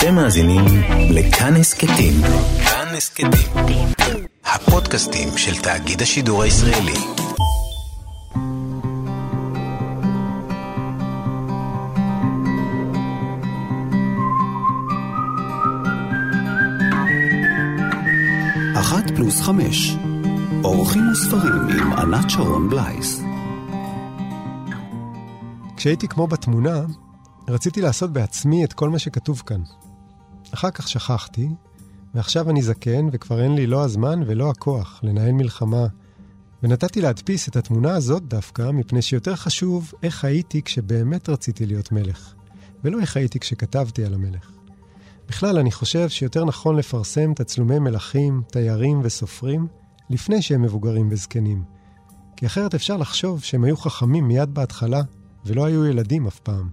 אתם מאזינים לכאן הסכתים. כאן הסכתים. הפודקאסטים של תאגיד השידור הישראלי. אחת פלוס חמש. אורחים וספרים עם ענת שרון בלייס. כשהייתי כמו בתמונה, רציתי לעשות בעצמי את כל מה שכתוב כאן. אחר כך שכחתי, ועכשיו אני זקן, וכבר אין לי לא הזמן ולא הכוח לנהל מלחמה. ונתתי להדפיס את התמונה הזאת דווקא, מפני שיותר חשוב איך הייתי כשבאמת רציתי להיות מלך, ולא איך הייתי כשכתבתי על המלך. בכלל, אני חושב שיותר נכון לפרסם תצלומי מלכים, תיירים וסופרים, לפני שהם מבוגרים וזקנים. כי אחרת אפשר לחשוב שהם היו חכמים מיד בהתחלה, ולא היו ילדים אף פעם.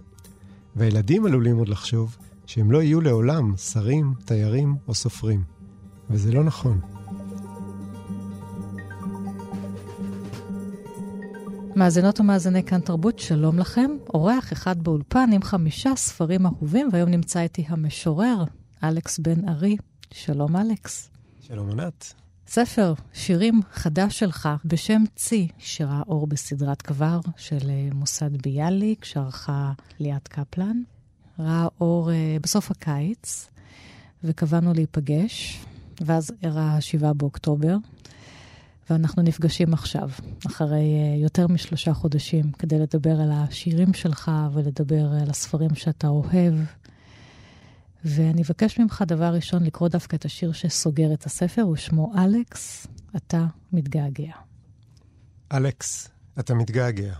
והילדים עלולים עוד לחשוב שהם לא יהיו לעולם שרים, תיירים או סופרים. וזה לא נכון. מאזינות ומאזיני כאן תרבות, שלום לכם. אורח אחד באולפן עם חמישה ספרים אהובים, והיום נמצא איתי המשורר, אלכס בן ארי. שלום, אלכס. שלום, ענת. ספר שירים חדש שלך בשם צי, שראה אור בסדרת כבר של אה, מוסד ביאליק, שערכה ליאת קפלן. ראה אור uh, בסוף הקיץ, וקבענו להיפגש, ואז אירע ה-7 באוקטובר, ואנחנו נפגשים עכשיו, אחרי uh, יותר משלושה חודשים, כדי לדבר על השירים שלך ולדבר על הספרים שאתה אוהב. ואני אבקש ממך דבר ראשון לקרוא דווקא את השיר שסוגר את הספר, הוא שמו אלכס, אתה מתגעגע. אלכס, אתה מתגעגע.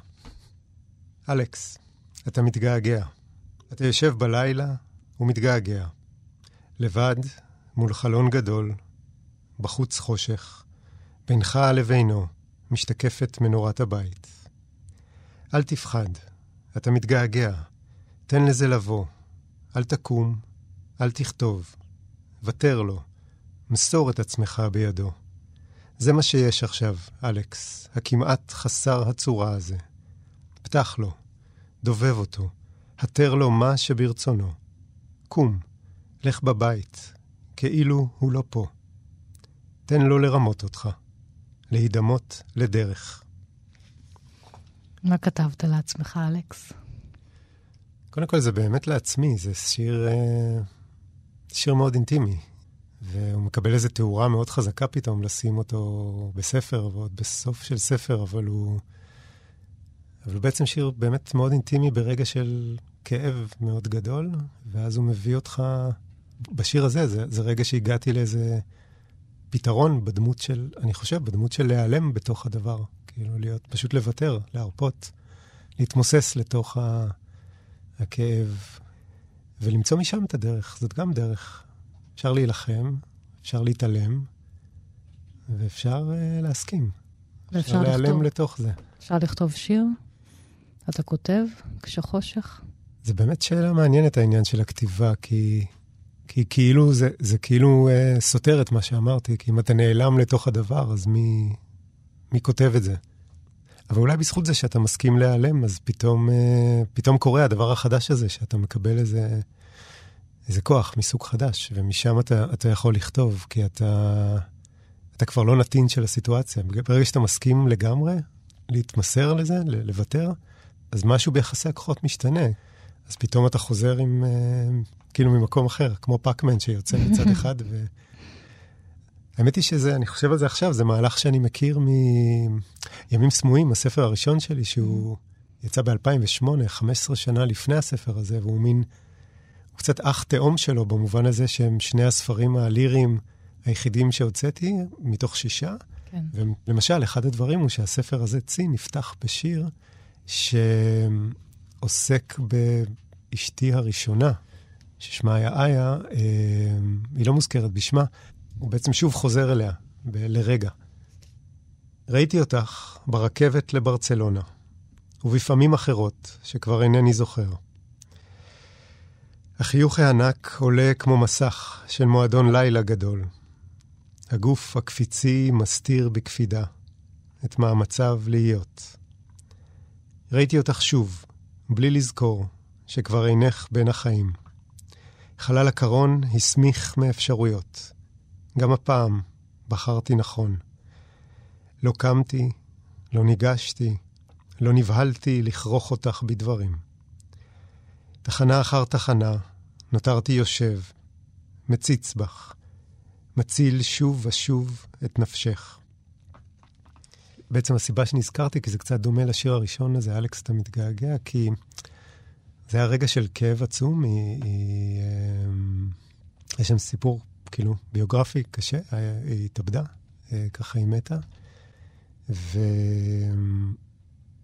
אלכס, אתה מתגעגע. אתה יושב בלילה ומתגעגע. לבד, מול חלון גדול, בחוץ חושך, בינך לבינו משתקפת מנורת הבית. אל תפחד, אתה מתגעגע, תן לזה לבוא. אל תקום, אל תכתוב. ותר לו, מסור את עצמך בידו. זה מה שיש עכשיו, אלכס, הכמעט חסר הצורה הזה. פתח לו, דובב אותו, התר לו מה שברצונו. קום, לך בבית, כאילו הוא לא פה. תן לו לרמות אותך, להידמות לדרך. מה כתבת לעצמך, אלכס? קודם כל, זה באמת לעצמי, זה שיר, אה, שיר מאוד אינטימי. והוא מקבל איזו תאורה מאוד חזקה פתאום לשים אותו בספר, ועוד בסוף של ספר, אבל הוא... אבל הוא בעצם שיר באמת מאוד אינטימי ברגע של כאב מאוד גדול, ואז הוא מביא אותך... בשיר הזה, זה, זה רגע שהגעתי לאיזה פתרון בדמות של, אני חושב, בדמות של להיעלם בתוך הדבר. כאילו להיות, פשוט לוותר, להרפות, להתמוסס לתוך ה, הכאב, ולמצוא משם את הדרך. זאת גם דרך. אפשר להילחם, אפשר להתעלם, ואפשר uh, להסכים. ואפשר להיעלם לכתוב. לתוך זה. אפשר לכתוב שיר? אתה כותב כשחושך? זה באמת שאלה מעניינת, העניין של הכתיבה, כי, כי כאילו זה, זה כאילו אה, סותר את מה שאמרתי, כי אם אתה נעלם לתוך הדבר, אז מי, מי כותב את זה? אבל אולי בזכות זה שאתה מסכים להיעלם, אז פתאום, אה, פתאום קורה הדבר החדש הזה, שאתה מקבל איזה, איזה כוח מסוג חדש, ומשם אתה, אתה יכול לכתוב, כי אתה, אתה כבר לא נתין של הסיטואציה. ברגע שאתה מסכים לגמרי להתמסר לזה, לוותר, אז משהו ביחסי הכוחות משתנה. אז פתאום אתה חוזר עם, uh, כאילו ממקום אחר, כמו פאקמן שיוצא מצד אחד. ו... האמת היא שזה, אני חושב על זה עכשיו, זה מהלך שאני מכיר מימים סמויים, הספר הראשון שלי, שהוא יצא ב-2008, 15 שנה לפני הספר הזה, והוא מין, הוא קצת אח תאום שלו, במובן הזה שהם שני הספרים הליריים היחידים שהוצאתי, מתוך שישה. כן. ולמשל, אחד הדברים הוא שהספר הזה, צי, נפתח בשיר שעוסק באשתי הראשונה, ששמה היה איה, אה, היא לא מוזכרת בשמה, הוא בעצם שוב חוזר אליה, ב- לרגע. ראיתי אותך ברכבת לברצלונה, ובפעמים אחרות, שכבר אינני זוכר. החיוך הענק עולה כמו מסך של מועדון לילה גדול. הגוף הקפיצי מסתיר בקפידה את מאמציו להיות. ראיתי אותך שוב, בלי לזכור שכבר אינך בין החיים. חלל הקרון הסמיך מאפשרויות. גם הפעם בחרתי נכון. לא קמתי, לא ניגשתי, לא נבהלתי לכרוך אותך בדברים. תחנה אחר תחנה, נותרתי יושב, מציץ בך, מציל שוב ושוב את נפשך. בעצם הסיבה שנזכרתי, כי זה קצת דומה לשיר הראשון הזה, אלכס, אתה מתגעגע, כי זה היה רגע של כאב עצום. היא, היא, אמ, יש שם סיפור, כאילו, ביוגרפי קשה, היא התאבדה, אה, ככה היא מתה. ו...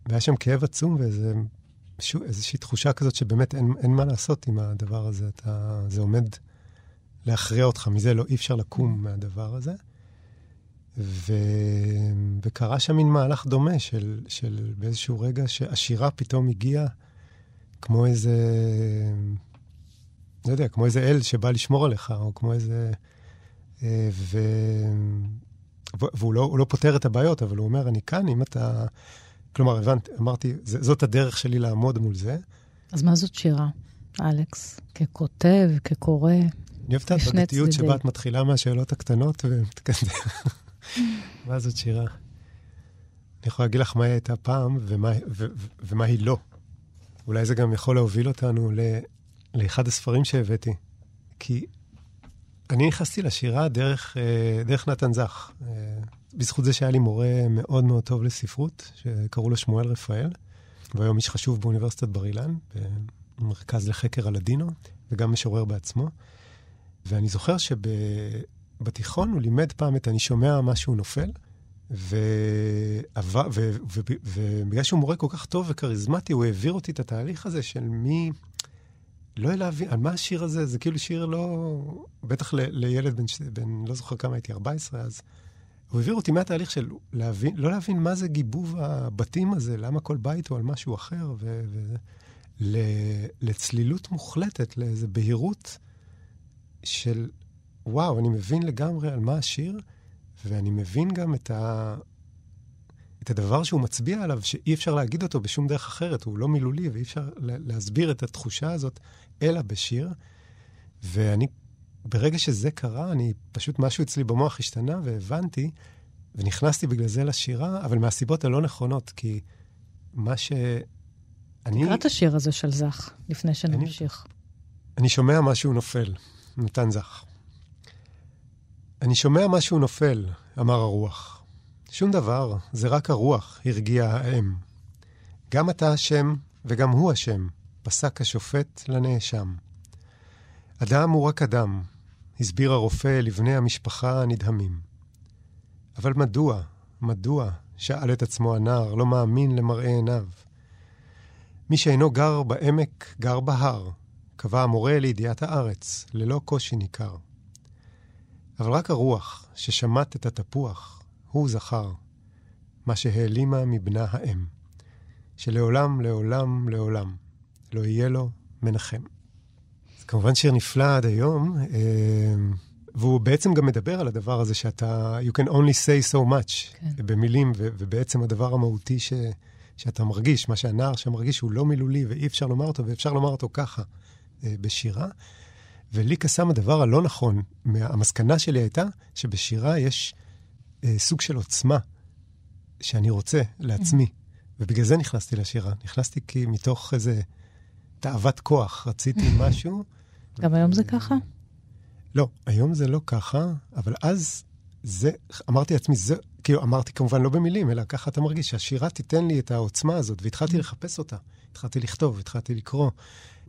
והיה שם כאב עצום ואיזושהי תחושה כזאת שבאמת אין, אין מה לעשות עם הדבר הזה. אתה, זה עומד להכריע אותך, מזה לא, אי אפשר לקום מהדבר הזה. ו... וקרה שם מין מהלך דומה של, של באיזשהו רגע שהשירה פתאום הגיעה כמו איזה, לא יודע, כמו איזה אל שבא לשמור עליך, או כמו איזה... אה, ו... והוא לא, לא פותר את הבעיות, אבל הוא אומר, אני כאן, אם אתה... כלומר, הבנתי, אמרתי, זאת הדרך שלי לעמוד מול זה. אז מה זאת שירה, אלכס? ככותב, כקורא? אני אוהב את ההדרגתיות שבה את מתחילה מהשאלות הקטנות ומתקדמת. מה זאת שירה? אני יכול להגיד לך מה היא הייתה פעם ומה, היא לא. אולי זה גם יכול להוביל אותנו לאחד הספרים שהבאתי. כי אני נכנסתי לשירה דרך, אה, דרך נתן זך. אה, בזכות זה שהיה לי מורה מאוד מאוד טוב לספרות, שקראו לו שמואל רפאל, והיום איש חשוב באוניברסיטת בר אילן, במרכז לחקר הלדינו, וגם משורר בעצמו. ואני זוכר שבתיכון הוא לימד פעם את "אני שומע משהו נופל", ובגלל שהוא מורה כל כך טוב וכריזמטי, הוא העביר אותי את התהליך הזה של מי... לא להבין, על מה השיר הזה? זה כאילו שיר לא... בטח ל, לילד בן, בן, לא זוכר כמה הייתי, 14 אז. הוא העביר אותי מהתהליך של להבין, לא להבין מה זה גיבוב הבתים הזה, למה כל בית הוא על משהו אחר, ו... ו ל, לצלילות מוחלטת, לאיזו בהירות של, וואו, אני מבין לגמרי על מה השיר, ואני מבין גם את, ה, את הדבר שהוא מצביע עליו, שאי אפשר להגיד אותו בשום דרך אחרת, הוא לא מילולי, ואי אפשר להסביר את התחושה הזאת, אלא בשיר. ואני, ברגע שזה קרה, אני, פשוט משהו אצלי במוח השתנה, והבנתי, ונכנסתי בגלל זה לשירה, אבל מהסיבות הלא נכונות, כי מה ש... אני... תקרא את השיר הזה של זך, לפני שנמשיך. אני, אני שומע משהו נופל, נתן זך. אני שומע משהו נופל, אמר הרוח. שום דבר, זה רק הרוח, הרגיעה האם. גם אתה אשם וגם הוא אשם, פסק השופט לנאשם. אדם הוא רק אדם, הסביר הרופא לבני המשפחה הנדהמים. אבל מדוע, מדוע, שאל את עצמו הנער, לא מאמין למראה עיניו. מי שאינו גר בעמק, גר בהר, קבע המורה לידיעת הארץ, ללא קושי ניכר. אבל רק הרוח, ששמט את התפוח, הוא זכר, מה שהעלימה מבנה האם, שלעולם, לעולם, לעולם, לא יהיה לו מנחם. זה כמובן שיר נפלא עד היום, אה, והוא בעצם גם מדבר על הדבר הזה שאתה, you can only say so much, כן. במילים, ו- ובעצם הדבר המהותי ש- שאתה מרגיש, מה שהנער שמרגיש הוא לא מילולי ואי אפשר לומר אותו, ואפשר לומר אותו ככה אה, בשירה. ולי קסם הדבר הלא נכון. המסקנה שלי הייתה שבשירה יש אה, סוג של עוצמה שאני רוצה לעצמי. ובגלל זה נכנסתי לשירה. נכנסתי כי מתוך איזה תאוות כוח רציתי משהו. גם היום זה ככה? לא, היום זה לא ככה, אבל אז זה, אמרתי לעצמי, זה, כאילו, אמרתי כמובן לא במילים, אלא ככה אתה מרגיש, שהשירה תיתן לי את העוצמה הזאת, והתחלתי לחפש אותה. התחלתי לכתוב, התחלתי לקרוא,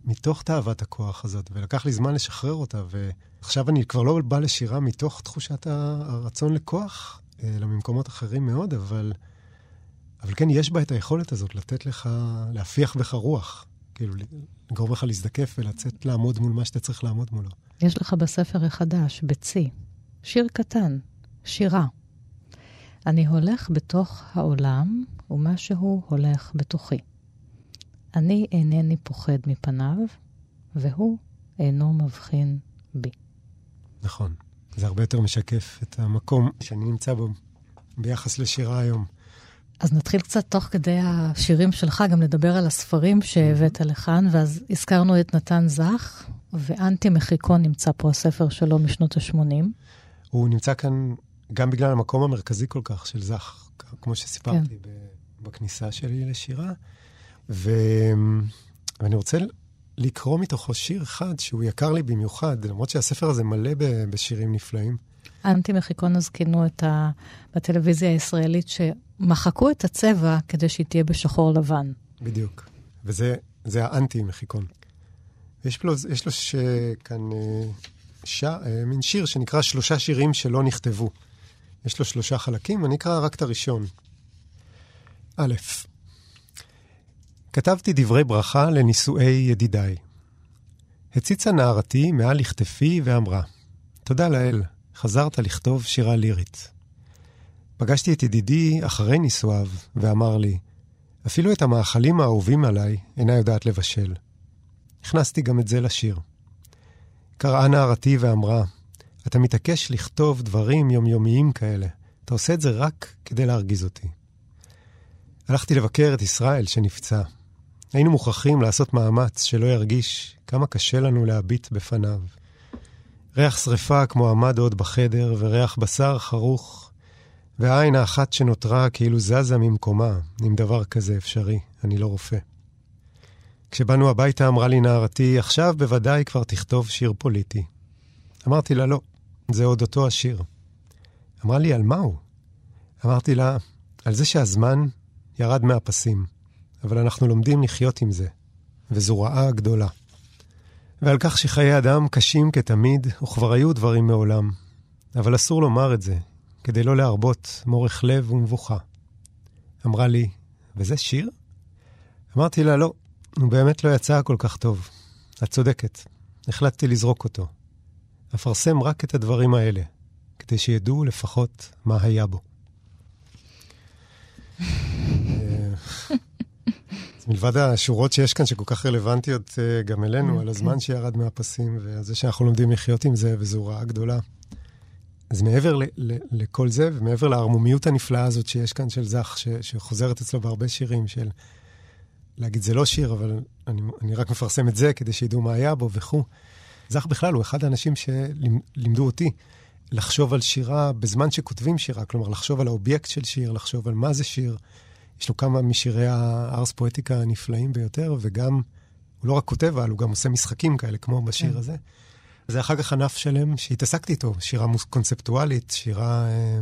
מתוך תאוות הכוח הזאת, ולקח לי זמן לשחרר אותה, ועכשיו אני כבר לא בא לשירה מתוך תחושת הרצון לכוח, אלא ממקומות אחרים מאוד, אבל, אבל כן, יש בה את היכולת הזאת לתת לך, להפיח בך רוח. כאילו, לגרום לך להזדקף ולצאת לעמוד מול מה שאתה צריך לעמוד מולו. יש לך בספר החדש, בצי, שיר קטן, שירה. אני הולך בתוך העולם, ומשהו הולך בתוכי. אני אינני פוחד מפניו, והוא אינו מבחין בי. נכון. זה הרבה יותר משקף את המקום שאני נמצא בו ביחס לשירה היום. אז נתחיל קצת תוך כדי השירים שלך, גם לדבר על הספרים שהבאת לכאן, ואז הזכרנו את נתן זך, ואנטי מחיקון נמצא פה הספר שלו משנות ה-80. הוא נמצא כאן גם בגלל המקום המרכזי כל כך של זך, כמו שסיפרתי כן. בכניסה שלי לשירה. ו... ואני רוצה לקרוא מתוכו שיר אחד שהוא יקר לי במיוחד, למרות שהספר הזה מלא בשירים נפלאים. אנטי מחיקון אז כינו את ה... בטלוויזיה הישראלית שמחקו את הצבע כדי שהיא תהיה בשחור לבן. בדיוק. וזה האנטי מחיקון. יש לו, יש לו ש... כאן אה, ש... אה, מין שיר שנקרא שלושה שירים שלא נכתבו. יש לו שלושה חלקים, אני אקרא רק את הראשון. א', כתבתי דברי ברכה לנישואי ידידיי. הציצה נערתי מעל לכתפי ואמרה, תודה לאל, חזרת לכתוב שירה לירית. פגשתי את ידידי אחרי נישואיו, ואמר לי, אפילו את המאכלים האהובים עליי אינה יודעת לבשל. הכנסתי גם את זה לשיר. קראה נערתי ואמרה, אתה מתעקש לכתוב דברים יומיומיים כאלה. אתה עושה את זה רק כדי להרגיז אותי. הלכתי לבקר את ישראל שנפצע. היינו מוכרחים לעשות מאמץ שלא ירגיש כמה קשה לנו להביט בפניו. ריח שרפה כמו עמד עוד בחדר, וריח בשר חרוך, והעין האחת שנותרה כאילו זזה ממקומה, אם דבר כזה אפשרי, אני לא רופא. כשבאנו הביתה אמרה לי נערתי, עכשיו בוודאי כבר תכתוב שיר פוליטי. אמרתי לה, לא, זה עוד אותו השיר. אמרה לי, על מה הוא? אמרתי לה, על זה שהזמן ירד מהפסים, אבל אנחנו לומדים לחיות עם זה, וזו רעה גדולה. ועל כך שחיי אדם קשים כתמיד, וכבר היו דברים מעולם. אבל אסור לומר את זה, כדי לא להרבות מורך לב ומבוכה. אמרה לי, וזה שיר? אמרתי לה, לא, הוא באמת לא יצא כל כך טוב. את צודקת, החלטתי לזרוק אותו. אפרסם רק את הדברים האלה, כדי שידעו לפחות מה היה בו. מלבד השורות שיש כאן, שכל כך רלוונטיות אה, גם אלינו, על הזמן כן. שירד מהפסים, ועל זה שאנחנו לומדים לחיות עם זה, וזו רעה גדולה. אז מעבר ל- ל- לכל זה, ומעבר לערמומיות הנפלאה הזאת שיש כאן של זך, ש- שחוזרת אצלו בהרבה שירים של להגיד זה לא שיר, אבל אני, אני רק מפרסם את זה כדי שידעו מה היה בו וכו'. זך בכלל הוא אחד האנשים שלימדו אותי לחשוב על שירה בזמן שכותבים שירה, כלומר לחשוב על האובייקט של שיר, לחשוב על מה זה שיר. יש לו כמה משירי הארס פואטיקה הנפלאים ביותר, וגם, הוא לא רק כותב, אבל הוא גם עושה משחקים כאלה, כמו בשיר כן. הזה. זה אחר כך ענף שלם שהתעסקתי איתו, שירה קונספטואלית, שירה אה,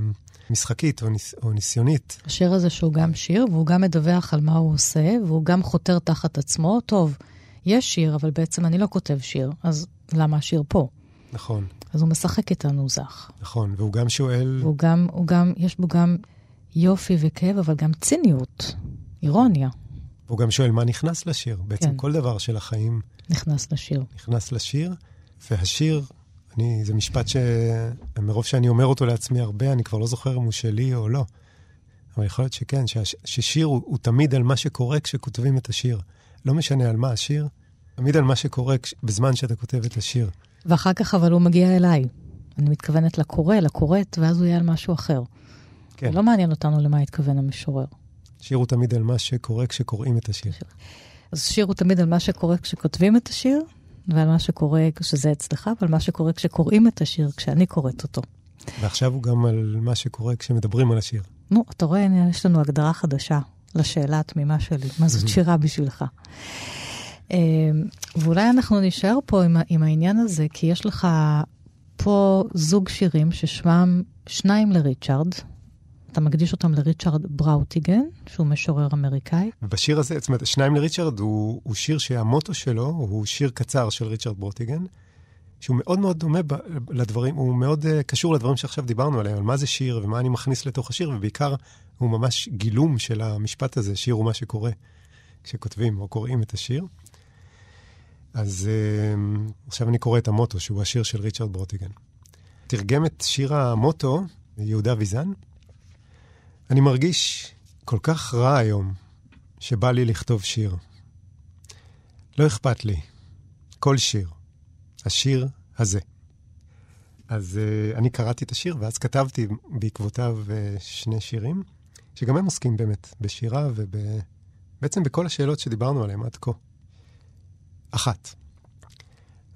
משחקית או, ניס, או ניסיונית. השיר הזה שהוא גם שיר, והוא גם מדווח על מה הוא עושה, והוא גם חותר תחת עצמו. טוב, יש שיר, אבל בעצם אני לא כותב שיר, אז למה השיר פה? נכון. אז הוא משחק איתנו זך. נכון, והוא גם שואל... והוא גם, הוא גם, יש בו גם יופי וכאב, אבל גם ציניות, אירוניה. והוא גם שואל מה נכנס לשיר. בעצם כן. כל דבר של החיים... נכנס לשיר. נכנס לשיר, והשיר, אני, זה משפט שמרוב שאני אומר אותו לעצמי הרבה, אני כבר לא זוכר אם הוא שלי או לא. אבל יכול להיות שכן, שהש, ששיר הוא, הוא תמיד על מה שקורה כשכותבים את השיר. לא משנה על מה השיר, תמיד על מה שקורה כש, בזמן שאתה כותב את השיר. ואחר כך אבל הוא מגיע אליי. אני מתכוונת לקורא, לקוראת, ואז הוא יהיה על משהו אחר. כן. לא מעניין אותנו למה התכוון המשורר. שיר הוא תמיד על מה שקורה כשקוראים את השיר. אז שיר הוא תמיד על מה שקורה כשכותבים את השיר, ועל מה שקורה כשזה אצלך, ועל מה שקורה כשקוראים את השיר, כשאני קוראת אותו. ועכשיו הוא גם על מה שקורה כשמדברים על השיר. נו, אתה רואה, יש לנו הגדרה חדשה לשאלה התמימה שלי, מה זאת שירה בשבילך. אמ, ואולי אנחנו נישאר פה עם, עם העניין הזה, כי יש לך פה זוג שירים ששמם שניים לריצ'ארד, אתה מקדיש אותם לריצ'רד בראוטיגן, שהוא משורר אמריקאי. בשיר הזה, זאת אומרת, שניים לריצ'רד הוא, הוא שיר שהמוטו שלו הוא שיר קצר של ריצ'רד ברוטיגן, שהוא מאוד מאוד דומה ב, לדברים, הוא מאוד uh, קשור לדברים שעכשיו דיברנו עליהם, על מה זה שיר ומה אני מכניס לתוך השיר, ובעיקר הוא ממש גילום של המשפט הזה, שיר הוא מה שקורה כשכותבים או קוראים את השיר. אז uh, עכשיו אני קורא את המוטו, שהוא השיר של ריצ'רד ברוטיגן. תרגם את שיר המוטו יהודה ויזן, אני מרגיש כל כך רע היום, שבא לי לכתוב שיר. לא אכפת לי. כל שיר. השיר הזה. אז uh, אני קראתי את השיר, ואז כתבתי בעקבותיו uh, שני שירים, שגם הם עוסקים באמת בשירה ובעצם בכל השאלות שדיברנו עליהן עד כה. אחת,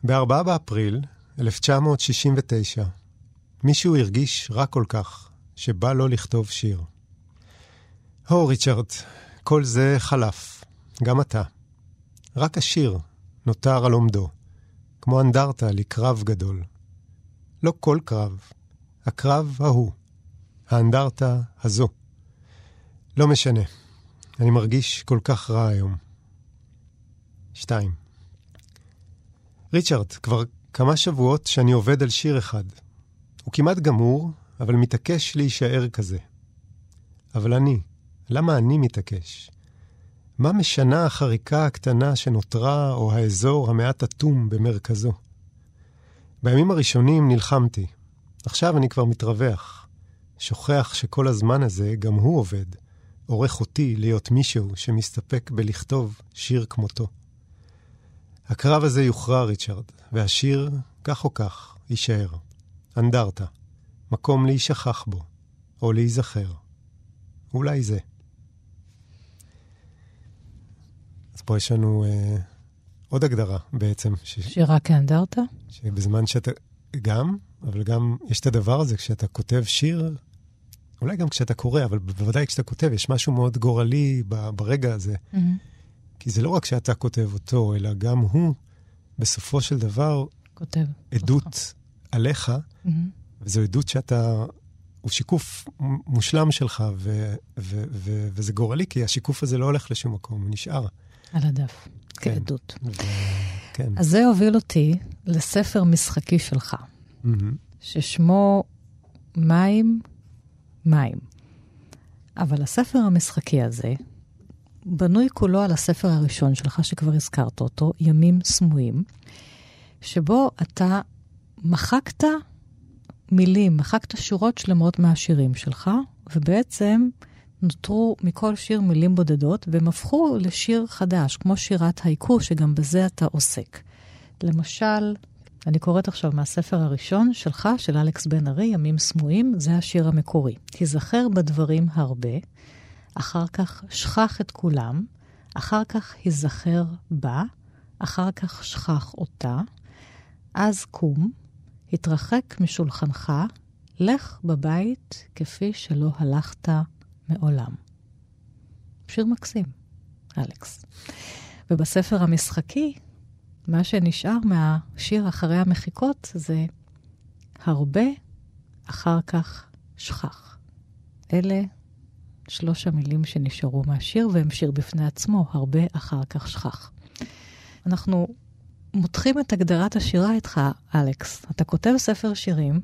ב-4 באפריל 1969, מישהו הרגיש רע כל כך, שבא לו לכתוב שיר. הו, ריצ'רד, כל זה חלף, גם אתה. רק השיר נותר על עומדו, כמו אנדרטה לקרב גדול. לא כל קרב, הקרב ההוא, האנדרטה הזו. לא משנה, אני מרגיש כל כך רע היום. שתיים. ריצ'רד, כבר כמה שבועות שאני עובד על שיר אחד. הוא כמעט גמור, אבל מתעקש להישאר כזה. אבל אני, למה אני מתעקש? מה משנה החריקה הקטנה שנותרה, או האזור המעט אטום במרכזו? בימים הראשונים נלחמתי. עכשיו אני כבר מתרווח. שוכח שכל הזמן הזה גם הוא עובד. עורך אותי להיות מישהו שמסתפק בלכתוב שיר כמותו. הקרב הזה יוכרע, ריצ'רד, והשיר, כך או כך, יישאר. אנדרטה. מקום להישכח בו, או להיזכר. אולי זה. אז פה יש לנו אה, עוד הגדרה בעצם. ש... שירה כאנדרטה? שבזמן שאתה... גם, אבל גם יש את הדבר הזה, כשאתה כותב שיר, אולי גם כשאתה קורא, אבל בוודאי כשאתה כותב, יש משהו מאוד גורלי ברגע הזה. Mm-hmm. כי זה לא רק שאתה כותב אותו, אלא גם הוא, בסופו של דבר, כותב. עדות נכון. עליך, mm-hmm. וזו עדות שאתה, הוא שיקוף מושלם שלך, ו, ו, ו, וזה גורלי, כי השיקוף הזה לא הולך לשום מקום, הוא נשאר. על הדף, כן. כעדות. כן. אז זה הוביל אותי לספר משחקי שלך, mm-hmm. ששמו מים, מים. אבל הספר המשחקי הזה בנוי כולו על הספר הראשון שלך, שכבר הזכרת אותו, ימים סמויים, שבו אתה מחקת מילים, מחקת שורות שלמות מהשירים שלך, ובעצם נותרו מכל שיר מילים בודדות, והם הפכו לשיר חדש, כמו שירת הייקו, שגם בזה אתה עוסק. למשל, אני קוראת עכשיו מהספר הראשון שלך, של אלכס בן ארי, ימים סמויים, זה השיר המקורי. תיזכר בדברים הרבה, אחר כך שכח את כולם, אחר כך היזכר בה, אחר כך שכח אותה, אז קום, התרחק משולחנך, לך בבית כפי שלא הלכת מעולם. שיר מקסים, אלכס. ובספר המשחקי, מה שנשאר מהשיר אחרי המחיקות זה הרבה, אחר כך שכח. אלה שלוש המילים שנשארו מהשיר, והם שיר בפני עצמו, הרבה אחר כך שכח. אנחנו מותחים את הגדרת השירה איתך, אלכס. אתה כותב ספר שירים,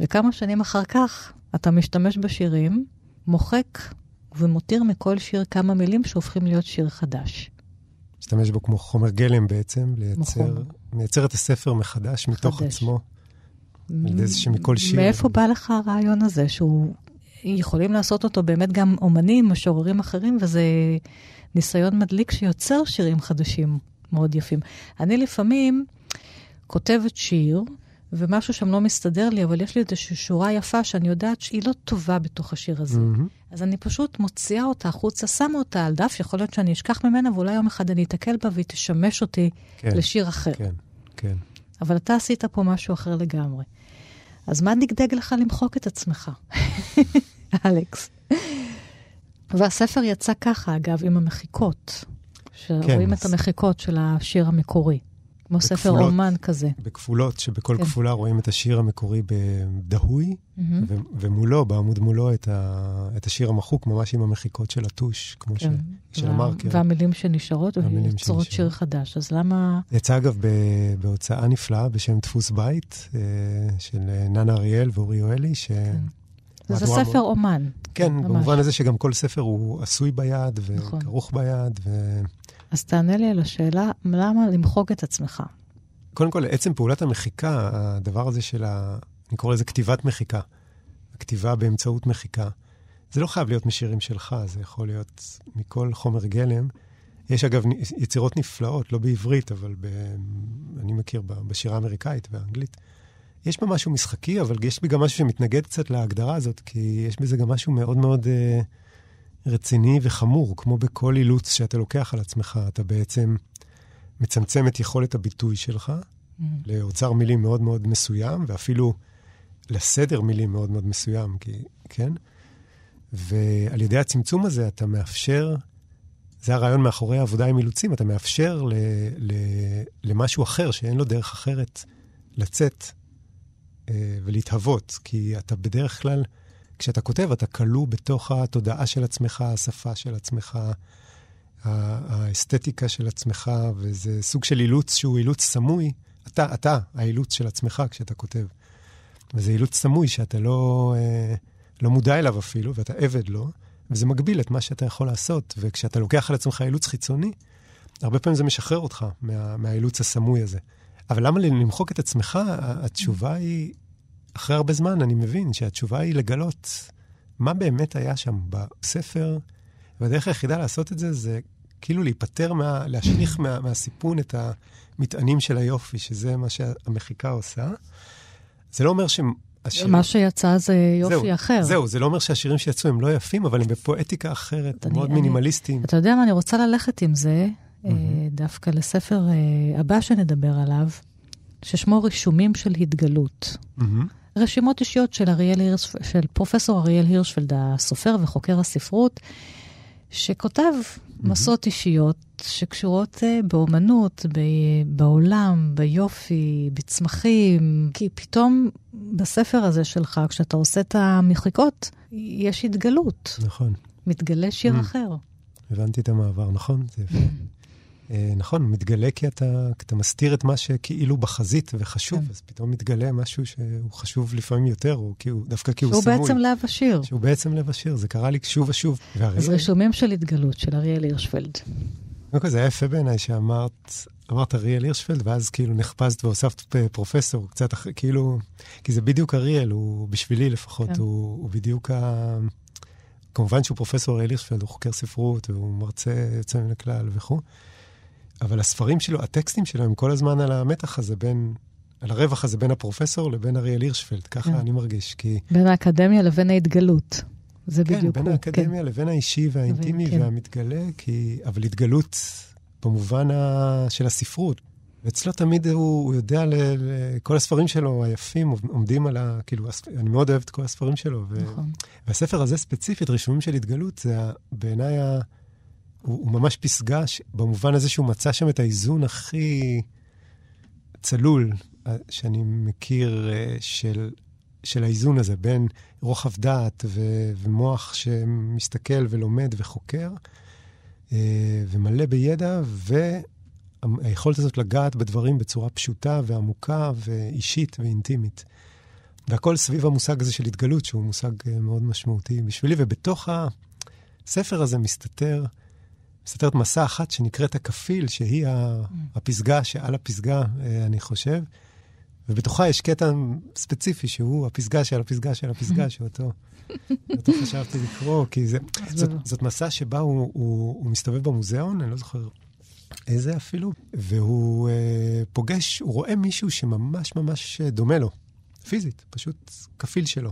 וכמה שנים אחר כך אתה משתמש בשירים, מוחק ומותיר מכל שיר כמה מילים שהופכים להיות שיר חדש. משתמש בו כמו חומר גלם בעצם, לייצר, מייצר את הספר מחדש, מחדש. מתוך עצמו. על ידי זה שמכל שיר... מאיפה בא לך הרעיון הזה, שהוא... יכולים לעשות אותו באמת גם אומנים, משוררים אחרים, וזה ניסיון מדליק שיוצר שירים חדשים מאוד יפים. אני לפעמים כותבת שיר, ומשהו שם לא מסתדר לי, אבל יש לי איזושהי שורה יפה שאני יודעת שהיא לא טובה בתוך השיר הזה. Mm-hmm. אז אני פשוט מוציאה אותה החוצה, שמה אותה על דף, יכול להיות שאני אשכח ממנה, ואולי יום אחד אני אתקל בה והיא תשמש אותי כן, לשיר אחר. כן, כן. אבל אתה עשית פה משהו אחר לגמרי. אז מה דגדג לך למחוק את עצמך, אלכס? והספר יצא ככה, אגב, עם המחיקות. שרואים כן, את המחיקות של השיר המקורי. כמו בכפולות, ספר אומן כזה. בכפולות, שבכל כן. כפולה רואים את השיר המקורי בדהוי, mm-hmm. ו- ומולו, בעמוד מולו, את, ה- את השיר המחוק, ממש עם המחיקות של הטוש, כמו כן. ש... של וה- המרקר. והמילים שנשארות, ויוצרות שיר חדש, אז למה... יצא אגב ב- בהוצאה נפלאה בשם דפוס בית, אה, של ננה אריאל ואורי יואלי, ש... כן. זה ספר מאוד... אומן. כן, ממש. במובן הזה שגם כל ספר הוא עשוי ביד וכרוך נכון. ביד. ו... אז תענה לי על השאלה, למה למחוק את עצמך? קודם כל, עצם פעולת המחיקה, הדבר הזה של ה... אני קורא לזה כתיבת מחיקה. הכתיבה באמצעות מחיקה. זה לא חייב להיות משירים שלך, זה יכול להיות מכל חומר גלם. יש אגב יצירות נפלאות, לא בעברית, אבל ב... אני מכיר בשירה האמריקאית והאנגלית. יש בה משהו משחקי, אבל יש בי גם משהו שמתנגד קצת להגדרה הזאת, כי יש בזה גם משהו מאוד מאוד uh, רציני וחמור, כמו בכל אילוץ שאתה לוקח על עצמך, אתה בעצם מצמצם את יכולת הביטוי שלך, לאוצר מילים מאוד מאוד מסוים, ואפילו לסדר מילים מאוד מאוד מסוים, כי, כן? ועל ידי הצמצום הזה אתה מאפשר, זה הרעיון מאחורי העבודה עם אילוצים, אתה מאפשר ל, ל, למשהו אחר, שאין לו דרך אחרת לצאת אה, ולהתהוות. כי אתה בדרך כלל, כשאתה כותב, אתה כלוא בתוך התודעה של עצמך, השפה של עצמך, האסתטיקה של עצמך, וזה סוג של אילוץ שהוא אילוץ סמוי. אתה, אתה, האילוץ של עצמך כשאתה כותב. וזה אילוץ סמוי שאתה לא, אה, לא מודע אליו אפילו, ואתה עבד לו, וזה מגביל את מה שאתה יכול לעשות. וכשאתה לוקח על עצמך אילוץ חיצוני, הרבה פעמים זה משחרר אותך מה, מהאילוץ הסמוי הזה. אבל למה למחוק את עצמך? התשובה היא, אחרי הרבה זמן אני מבין שהתשובה היא לגלות מה באמת היה שם בספר, והדרך היחידה לעשות את זה זה כאילו להיפטר, מה, להשליך מה, מהסיפון את המטענים של היופי, שזה מה שהמחיקה עושה. זה לא אומר שהם... השיר... מה שיצא זה יופי זהו, אחר. זהו, זה לא אומר שהשירים שיצאו הם לא יפים, אבל הם בפואטיקה אחרת, אני, מאוד אני, מינימליסטיים. אתה יודע מה, אני רוצה ללכת עם זה mm-hmm. דווקא לספר אה, הבא שנדבר עליו, ששמו רישומים של התגלות. Mm-hmm. רשימות אישיות של, הירש, של פרופסור אריאל הירשפלד, הסופר וחוקר הספרות, שכותב. מסות אישיות שקשורות uh, באומנות, ב- בעולם, ביופי, בצמחים. כי פתאום בספר הזה שלך, כשאתה עושה את המחיקות, יש התגלות. נכון. מתגלה שיר mm-hmm. אחר. הבנתי את המעבר, נכון? זה יפה. אה, נכון, מתגלה כי אתה, אתה מסתיר את מה שכאילו בחזית וחשוב, כן. אז פתאום מתגלה משהו שהוא חשוב לפעמים יותר, או כי הוא, דווקא כי הוא סמוי. שהוא בעצם לב השיר. שהוא בעצם לב השיר, זה קרה לי שוב ושוב. והרי... אז רישומים של התגלות, של אריאל הירשפלד. קודם כל, זה היה יפה בעיניי שאמרת, אמרת אריאל הירשפלד, ואז כאילו נחפזת והוספת פרופסור, קצת אחרי, כאילו, כי זה בדיוק אריאל, הוא, בשבילי לפחות, כן. הוא, הוא בדיוק ה... כמובן שהוא פרופסור אריאל הירשפלד, הוא חוקר ספרות, והוא מרצה יוצא מן הכלל וכו'. אבל הספרים שלו, הטקסטים שלו, הם כל הזמן על המתח הזה בין, על הרווח הזה בין הפרופסור לבין אריאל הירשפלד. ככה כן. אני מרגיש, כי... בין האקדמיה לבין ההתגלות. זה כן, בדיוק בין הוא, האקדמיה כן. לבין האישי והאינטימי כן. והמתגלה, כי... אבל התגלות במובן ה... של הספרות. ואצלו תמיד הוא, הוא יודע, ל, ל, כל הספרים שלו היפים עומדים על ה... כאילו, אני מאוד אוהב את כל הספרים שלו. ו, נכון. והספר הזה ספציפית, רישומים של התגלות, זה בעיניי ה... הוא, הוא ממש פסגה, ש, במובן הזה שהוא מצא שם את האיזון הכי צלול אה, שאני מכיר אה, של, של האיזון הזה בין רוחב דעת ו, ומוח שמסתכל ולומד וחוקר, אה, ומלא בידע, והיכולת הזאת לגעת בדברים בצורה פשוטה ועמוקה ואישית ואינטימית. והכל סביב המושג הזה של התגלות, שהוא מושג מאוד משמעותי בשבילי, ובתוך הספר הזה מסתתר מסתתרת מסע אחת שנקראת הכפיל, שהיא הפסגה שעל הפסגה, אה, אני חושב. ובתוכה יש קטע ספציפי, שהוא הפסגה של הפסגה של הפסגה, שאותו אותו חשבתי לקרוא, כי זה, זאת, זאת מסע שבה הוא, הוא, הוא מסתובב במוזיאון, אני לא זוכר איזה אפילו, והוא uh, פוגש, הוא רואה מישהו שממש ממש דומה לו, פיזית, פשוט כפיל שלו.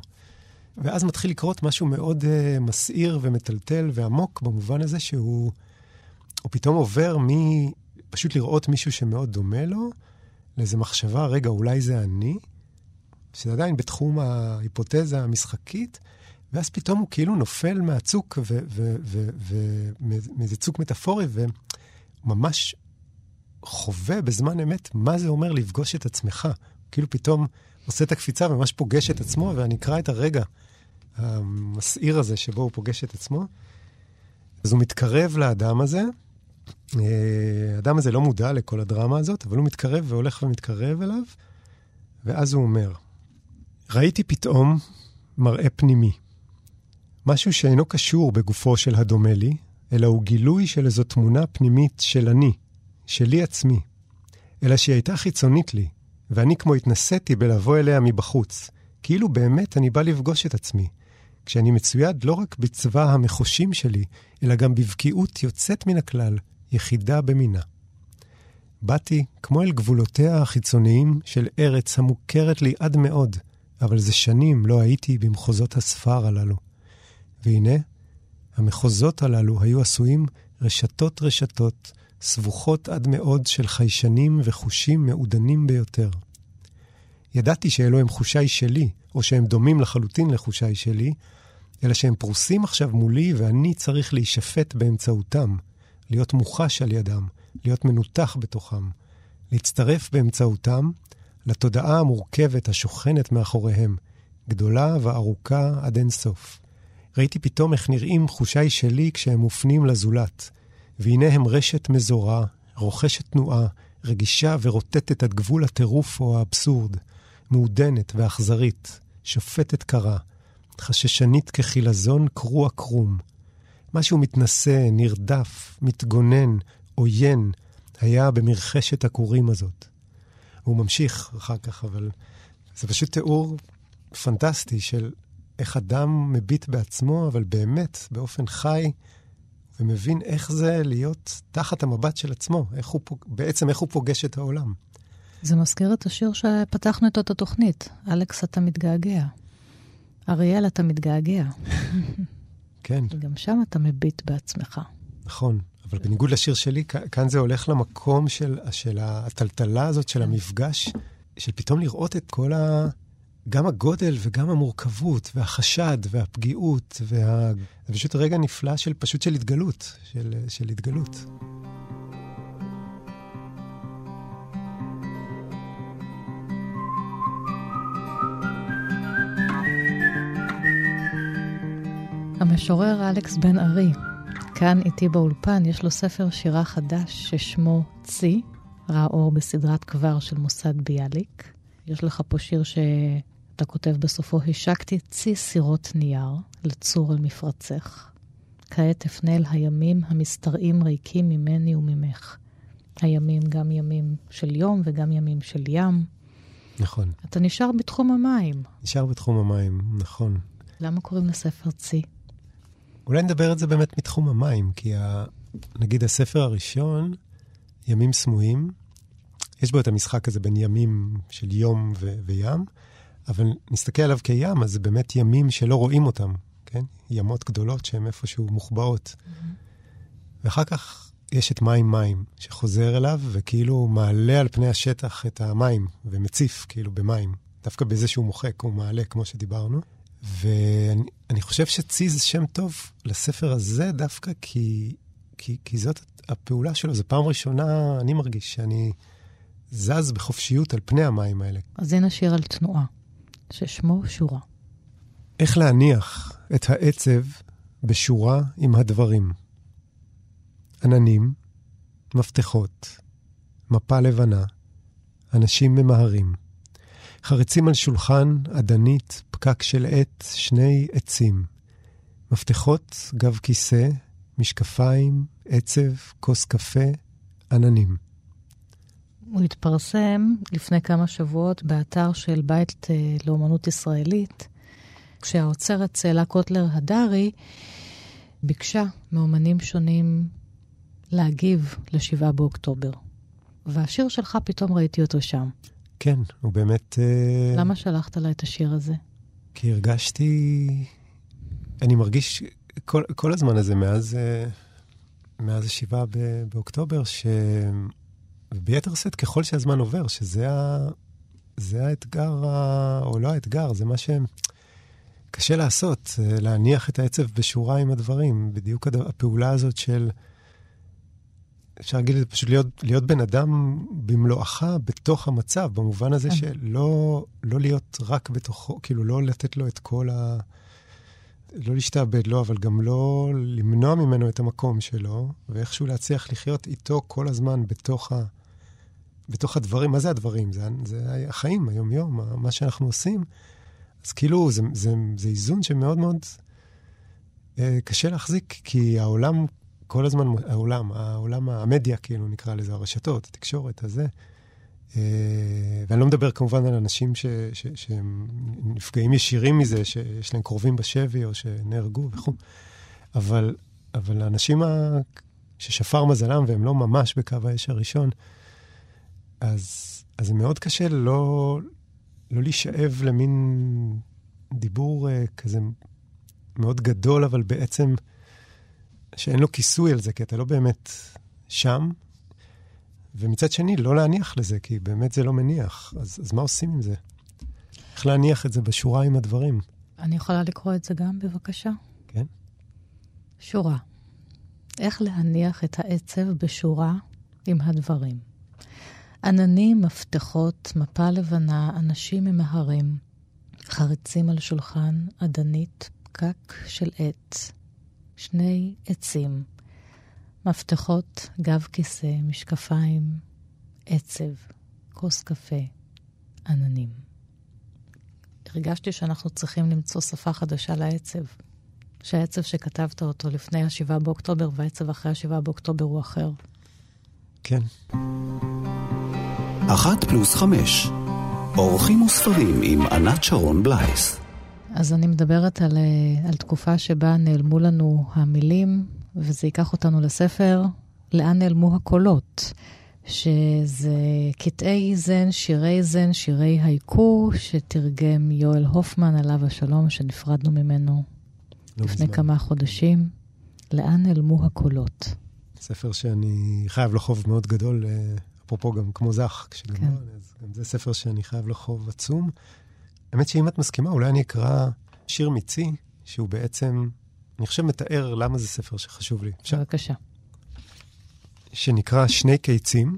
ואז מתחיל לקרות משהו מאוד uh, מסעיר ומטלטל ועמוק, במובן הזה שהוא... הוא פתאום עובר מפשוט לראות מישהו שמאוד דומה לו, לאיזו מחשבה, רגע, אולי זה אני, שזה עדיין בתחום ההיפותזה המשחקית, ואז פתאום הוא כאילו נופל מהצוק, ומאיזה צוק מטאפורי, וממש חווה בזמן אמת מה זה אומר לפגוש את עצמך. כאילו פתאום עושה את הקפיצה וממש פוגש את עצמו, ואני אקרא את הרגע המסעיר הזה שבו הוא פוגש את עצמו. אז הוא מתקרב לאדם הזה, האדם הזה לא מודע לכל הדרמה הזאת, אבל הוא מתקרב והולך ומתקרב אליו, ואז הוא אומר, ראיתי פתאום מראה פנימי. משהו שאינו קשור בגופו של הדומה לי, אלא הוא גילוי של איזו תמונה פנימית של אני, שלי עצמי, אלא שהיא הייתה חיצונית לי, ואני כמו התנסיתי בלבוא אליה מבחוץ, כאילו באמת אני בא לפגוש את עצמי, כשאני מצויד לא רק בצבא המחושים שלי, אלא גם בבקיאות יוצאת מן הכלל, יחידה במינה. באתי כמו אל גבולותיה החיצוניים של ארץ המוכרת לי עד מאוד, אבל זה שנים לא הייתי במחוזות הספר הללו. והנה, המחוזות הללו היו עשויים רשתות רשתות, סבוכות עד מאוד של חיישנים וחושים מעודנים ביותר. ידעתי שאלו הם חושיי שלי, או שהם דומים לחלוטין לחושיי שלי, אלא שהם פרוסים עכשיו מולי ואני צריך להישפט באמצעותם, להיות מוחש על ידם, להיות מנותח בתוכם, להצטרף באמצעותם לתודעה המורכבת השוכנת מאחוריהם, גדולה וארוכה עד אין סוף. ראיתי פתאום איך נראים חושיי שלי כשהם מופנים לזולת, והנה הם רשת מזורה, רוכשת תנועה, רגישה ורוטטת עד גבול הטירוף או האבסורד, מעודנת ואכזרית, שופטת קרה, חששנית כחילזון קרוע קרום. משהו מתנשא, נרדף, מתגונן, עוין, היה במרחשת הכורים הזאת. הוא ממשיך אחר כך, אבל זה פשוט תיאור פנטסטי של איך אדם מביט בעצמו, אבל באמת, באופן חי, ומבין איך זה להיות תחת המבט של עצמו, איך הוא, בעצם איך הוא פוגש את העולם. זה מזכיר את השיר שפתחנו איתו את התוכנית, אלכס, אתה מתגעגע. אריאל, אתה מתגעגע. כן. וגם שם אתה מביט בעצמך. נכון, אבל בניגוד לשיר שלי, כאן זה הולך למקום של, של הטלטלה הזאת, של המפגש, של פתאום לראות את כל ה... גם הגודל וגם המורכבות והחשד והפגיעות, וה... זה פשוט רגע נפלא של פשוט של התגלות, של, של התגלות. המשורר אלכס בן ארי, כאן איתי באולפן, יש לו ספר שירה חדש ששמו צי, ראה אור בסדרת כבר של מוסד ביאליק. יש לך פה שיר שאתה כותב בסופו, השקתי צי סירות נייר לצור על מפרצך. כעת אפנה אל הימים המשתרעים ריקים ממני וממך. הימים גם ימים של יום וגם ימים של ים. נכון. אתה נשאר בתחום המים. נשאר בתחום המים, נכון. למה קוראים לספר צי? אולי נדבר את זה באמת מתחום המים, כי ה... נגיד הספר הראשון, ימים סמויים, יש בו את המשחק הזה בין ימים של יום ו- וים, אבל נסתכל עליו כים, אז זה באמת ימים שלא רואים אותם, כן? ימות גדולות שהן איפשהו מוחבאות. Mm-hmm. ואחר כך יש את מים מים, שחוזר אליו וכאילו מעלה על פני השטח את המים, ומציף כאילו במים. דווקא בזה שהוא מוחק, הוא מעלה, כמו שדיברנו. ואני חושב שצי זה שם טוב לספר הזה דווקא כי, כי, כי זאת הפעולה שלו. זו פעם ראשונה, אני מרגיש שאני זז בחופשיות על פני המים האלה. אז הנה שיר על תנועה, ששמו שורה. איך להניח את העצב בשורה עם הדברים. עננים, מפתחות, מפה לבנה, אנשים ממהרים. חרצים על שולחן, אדנית, פקק של עט, שני עצים. מפתחות, גב כיסא, משקפיים, עצב, כוס קפה, עננים. הוא התפרסם לפני כמה שבועות באתר של בית אה, לאומנות ישראלית, כשהאוצרת צאלה קוטלר הדרי ביקשה מאומנים שונים להגיב ל-7 באוקטובר. והשיר שלך, פתאום ראיתי אותו שם. כן, הוא באמת... אה, למה שלחת לה את השיר הזה? כי הרגשתי... אני מרגיש כל, כל הזמן הזה, מאז, אה, מאז השבעה באוקטובר, ש... וביתר שאת, ככל שהזמן עובר, שזה ה... זה האתגר, ה... או לא האתגר, זה מה שקשה לעשות, אה, להניח את העצב בשורה עם הדברים. בדיוק הפעולה הזאת של... אפשר להגיד, פשוט להיות, להיות בן אדם במלואך בתוך המצב, במובן הזה כן. שלא לא להיות רק בתוכו, כאילו לא לתת לו את כל ה... לא להשתעבד לו, אבל גם לא למנוע ממנו את המקום שלו, ואיכשהו להצליח לחיות איתו כל הזמן בתוך, ה... בתוך הדברים. מה זה הדברים? זה, זה החיים, היום-יום, מה שאנחנו עושים. אז כאילו, זה, זה, זה איזון שמאוד מאוד אה, קשה להחזיק, כי העולם כל הזמן העולם, העולם, המדיה, כאילו נקרא לזה, הרשתות, התקשורת, הזה. אה, ואני לא מדבר כמובן על אנשים ש, ש, שהם נפגעים ישירים מזה, שיש להם קרובים בשבי או שנהרגו וכו', אבל, אבל האנשים ה, ששפר מזלם והם לא ממש בקו האש הראשון, אז, אז זה מאוד קשה לא, לא להישאב למין דיבור uh, כזה מאוד גדול, אבל בעצם... שאין לו כיסוי על זה, כי אתה לא באמת שם, ומצד שני, לא להניח לזה, כי באמת זה לא מניח. אז, אז מה עושים עם זה? איך להניח את זה בשורה עם הדברים? אני יכולה לקרוא את זה גם, בבקשה? כן. שורה. איך להניח את העצב בשורה עם הדברים. עננים, מפתחות, מפה לבנה, אנשים ממהרים, חריצים על שולחן, אדנית, פקק של עץ, שני עצים, מפתחות, גב כיסא, משקפיים, עצב, כוס קפה, עננים. הרגשתי שאנחנו צריכים למצוא שפה חדשה לעצב. שהעצב שכתבת אותו לפני ה-7 באוקטובר והעצב אחרי ה-7 באוקטובר הוא אחר. כן. אחת פלוס חמש, אורחים וספרים עם ענת שרון בלייס. אז אני מדברת על, אה, על תקופה שבה נעלמו לנו המילים, וזה ייקח אותנו לספר לאן נעלמו הקולות, שזה קטעי זן, שירי זן, שירי הייקו, שתרגם יואל הופמן, עליו השלום, שנפרדנו ממנו לא לפני בזמן. כמה חודשים. לאן נעלמו הקולות? ספר שאני חייב לו חוב מאוד גדול, אה, אפרופו גם כמו זך, כשגמר, כן. אז גם זה ספר שאני חייב לו חוב עצום. האמת שאם את מסכימה, אולי אני אקרא שיר מיצי, שהוא בעצם, אני חושב, מתאר למה זה ספר שחשוב לי. בבקשה. שנקרא שני קיצים,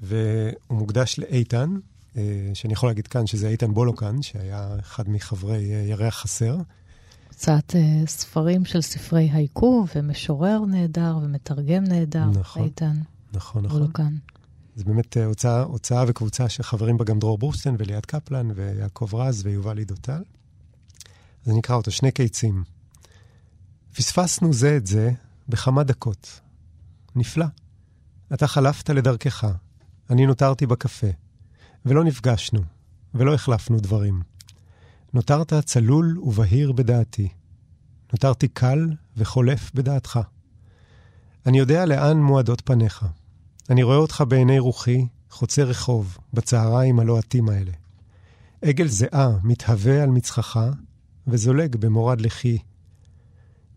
והוא מוקדש לאיתן, אה, שאני יכול להגיד כאן שזה איתן בולוקן, שהיה אחד מחברי אה, ירח חסר. הוצאת uh, ספרים של ספרי הייקו, ומשורר נהדר, ומתרגם נהדר, נכון, איתן. נכון, נכון. בולוקן. זה באמת הוצאה, הוצאה וקבוצה שחברים בה גם דרור בורשטיין וליעד קפלן ויעקב רז ויובל עידותל. אז אני אקרא אותו, שני קיצים. פספסנו זה את זה בכמה דקות. נפלא. אתה חלפת לדרכך, אני נותרתי בקפה, ולא נפגשנו, ולא החלפנו דברים. נותרת צלול ובהיר בדעתי. נותרתי קל וחולף בדעתך. אני יודע לאן מועדות פניך. אני רואה אותך בעיני רוחי, חוצה רחוב, בצהריים הלוהטים האלה. עגל זיעה מתהווה על מצחך, וזולג במורד לחי.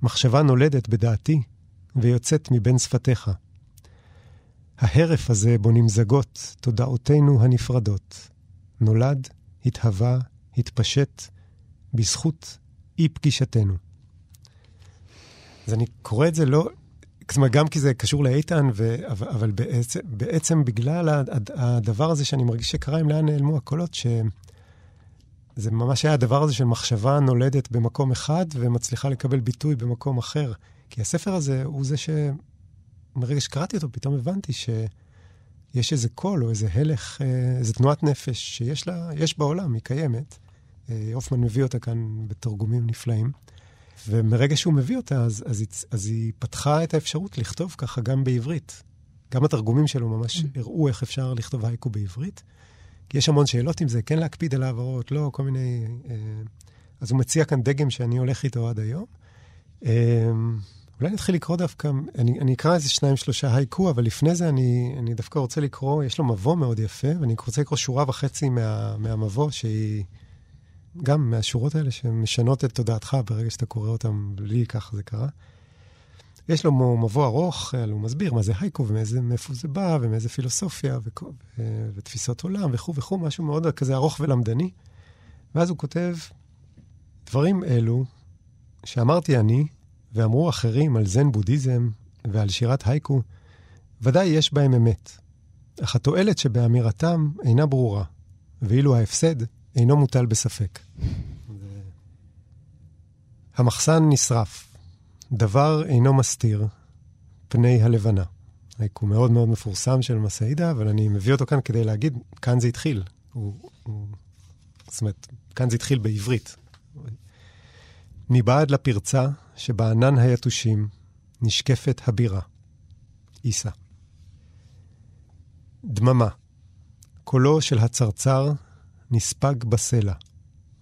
מחשבה נולדת בדעתי, ויוצאת מבין שפתיך. ההרף הזה בו נמזגות תודעותינו הנפרדות. נולד, התהווה, התפשט, בזכות אי פגישתנו. אז אני קורא את זה לא, אומרת, גם כי זה קשור לאיתן, ו... אבל, אבל בעצם, בעצם בגלל הדבר הזה שאני מרגיש שקרה עם לאן נעלמו הקולות, שזה ממש היה הדבר הזה של מחשבה נולדת במקום אחד ומצליחה לקבל ביטוי במקום אחר. כי הספר הזה הוא זה ש... מרגע שקראתי אותו, פתאום הבנתי שיש איזה קול או איזה הלך, אה, איזה תנועת נפש שיש לה, בעולם, היא קיימת. אה, הופמן מביא אותה כאן בתרגומים נפלאים. ומרגע שהוא מביא אותה, אז, אז, היא, אז היא פתחה את האפשרות לכתוב ככה גם בעברית. גם התרגומים שלו ממש mm. הראו איך אפשר לכתוב הייקו בעברית. כי יש המון שאלות עם זה, כן להקפיד על העברות, לא, כל מיני... אה, אז הוא מציע כאן דגם שאני הולך איתו עד היום. אה, אולי נתחיל לקרוא דווקא, אני, אני אקרא איזה שניים, שלושה הייקו, אבל לפני זה אני, אני דווקא רוצה לקרוא, יש לו מבוא מאוד יפה, ואני רוצה לקרוא שורה וחצי מה, מהמבוא, שהיא... גם מהשורות האלה שמשנות את תודעתך ברגע שאתה קורא אותם, לי ככה זה קרה. יש לו מבוא ארוך, הוא מסביר מה זה הייקו ומאיפה זה בא ומאיזה פילוסופיה ו... ותפיסות עולם וכו' וכו', משהו מאוד כזה ארוך ולמדני. ואז הוא כותב, דברים אלו שאמרתי אני ואמרו אחרים על זן בודהיזם ועל שירת הייקו, ודאי יש בהם אמת. אך התועלת שבאמירתם אינה ברורה, ואילו ההפסד אינו מוטל בספק. המחסן נשרף, דבר אינו מסתיר פני הלבנה. הוא מאוד מאוד מפורסם של מסעידה, אבל אני מביא אותו כאן כדי להגיד, כאן זה התחיל. הוא, הוא, זאת אומרת, כאן זה התחיל בעברית. מבעד לפרצה שבענן היתושים נשקפת הבירה. עיסה. דממה. קולו של הצרצר נספג בסלע.